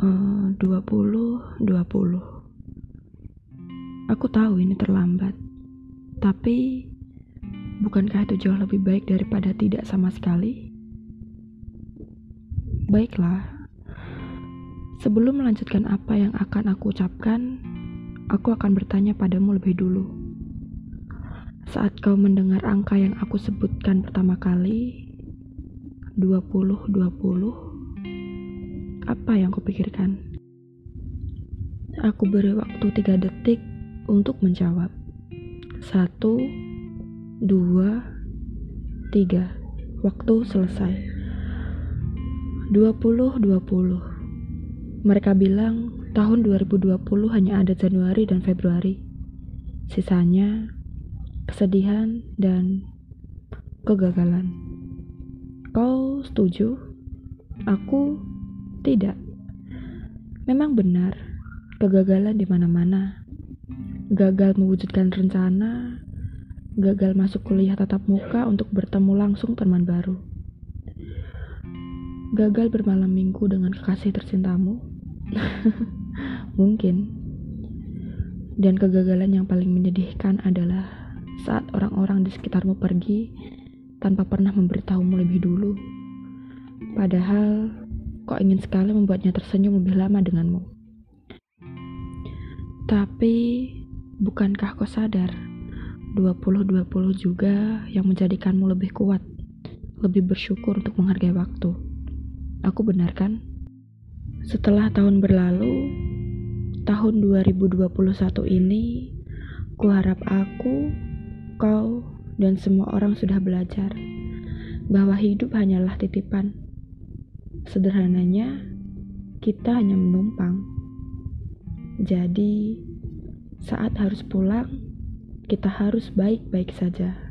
20, 20. Aku tahu ini terlambat, tapi bukankah itu jauh lebih baik daripada tidak sama sekali? Baiklah, sebelum melanjutkan apa yang akan aku ucapkan, aku akan bertanya padamu lebih dulu. Saat kau mendengar angka yang aku sebutkan pertama kali, 20-20, apa yang kau pikirkan? Aku beri waktu tiga detik untuk menjawab. Satu, dua, tiga. Waktu selesai. Dua puluh, dua puluh. Mereka bilang tahun 2020 hanya ada Januari dan Februari. Sisanya kesedihan dan kegagalan. Kau setuju? Aku tidak. Memang benar, kegagalan di mana-mana gagal mewujudkan rencana, gagal masuk kuliah tatap muka untuk bertemu langsung teman baru, gagal bermalam minggu dengan kekasih tercintamu, mungkin, dan kegagalan yang paling menyedihkan adalah saat orang-orang di sekitarmu pergi tanpa pernah memberitahumu lebih dulu. Padahal, kau ingin sekali membuatnya tersenyum lebih lama denganmu. Tapi Bukankah kau sadar, 20-20 juga yang menjadikanmu lebih kuat, lebih bersyukur untuk menghargai waktu. Aku benar kan? Setelah tahun berlalu, tahun 2021 ini, kuharap aku, kau, dan semua orang sudah belajar bahwa hidup hanyalah titipan. Sederhananya, kita hanya menumpang. Jadi, saat harus pulang, kita harus baik-baik saja.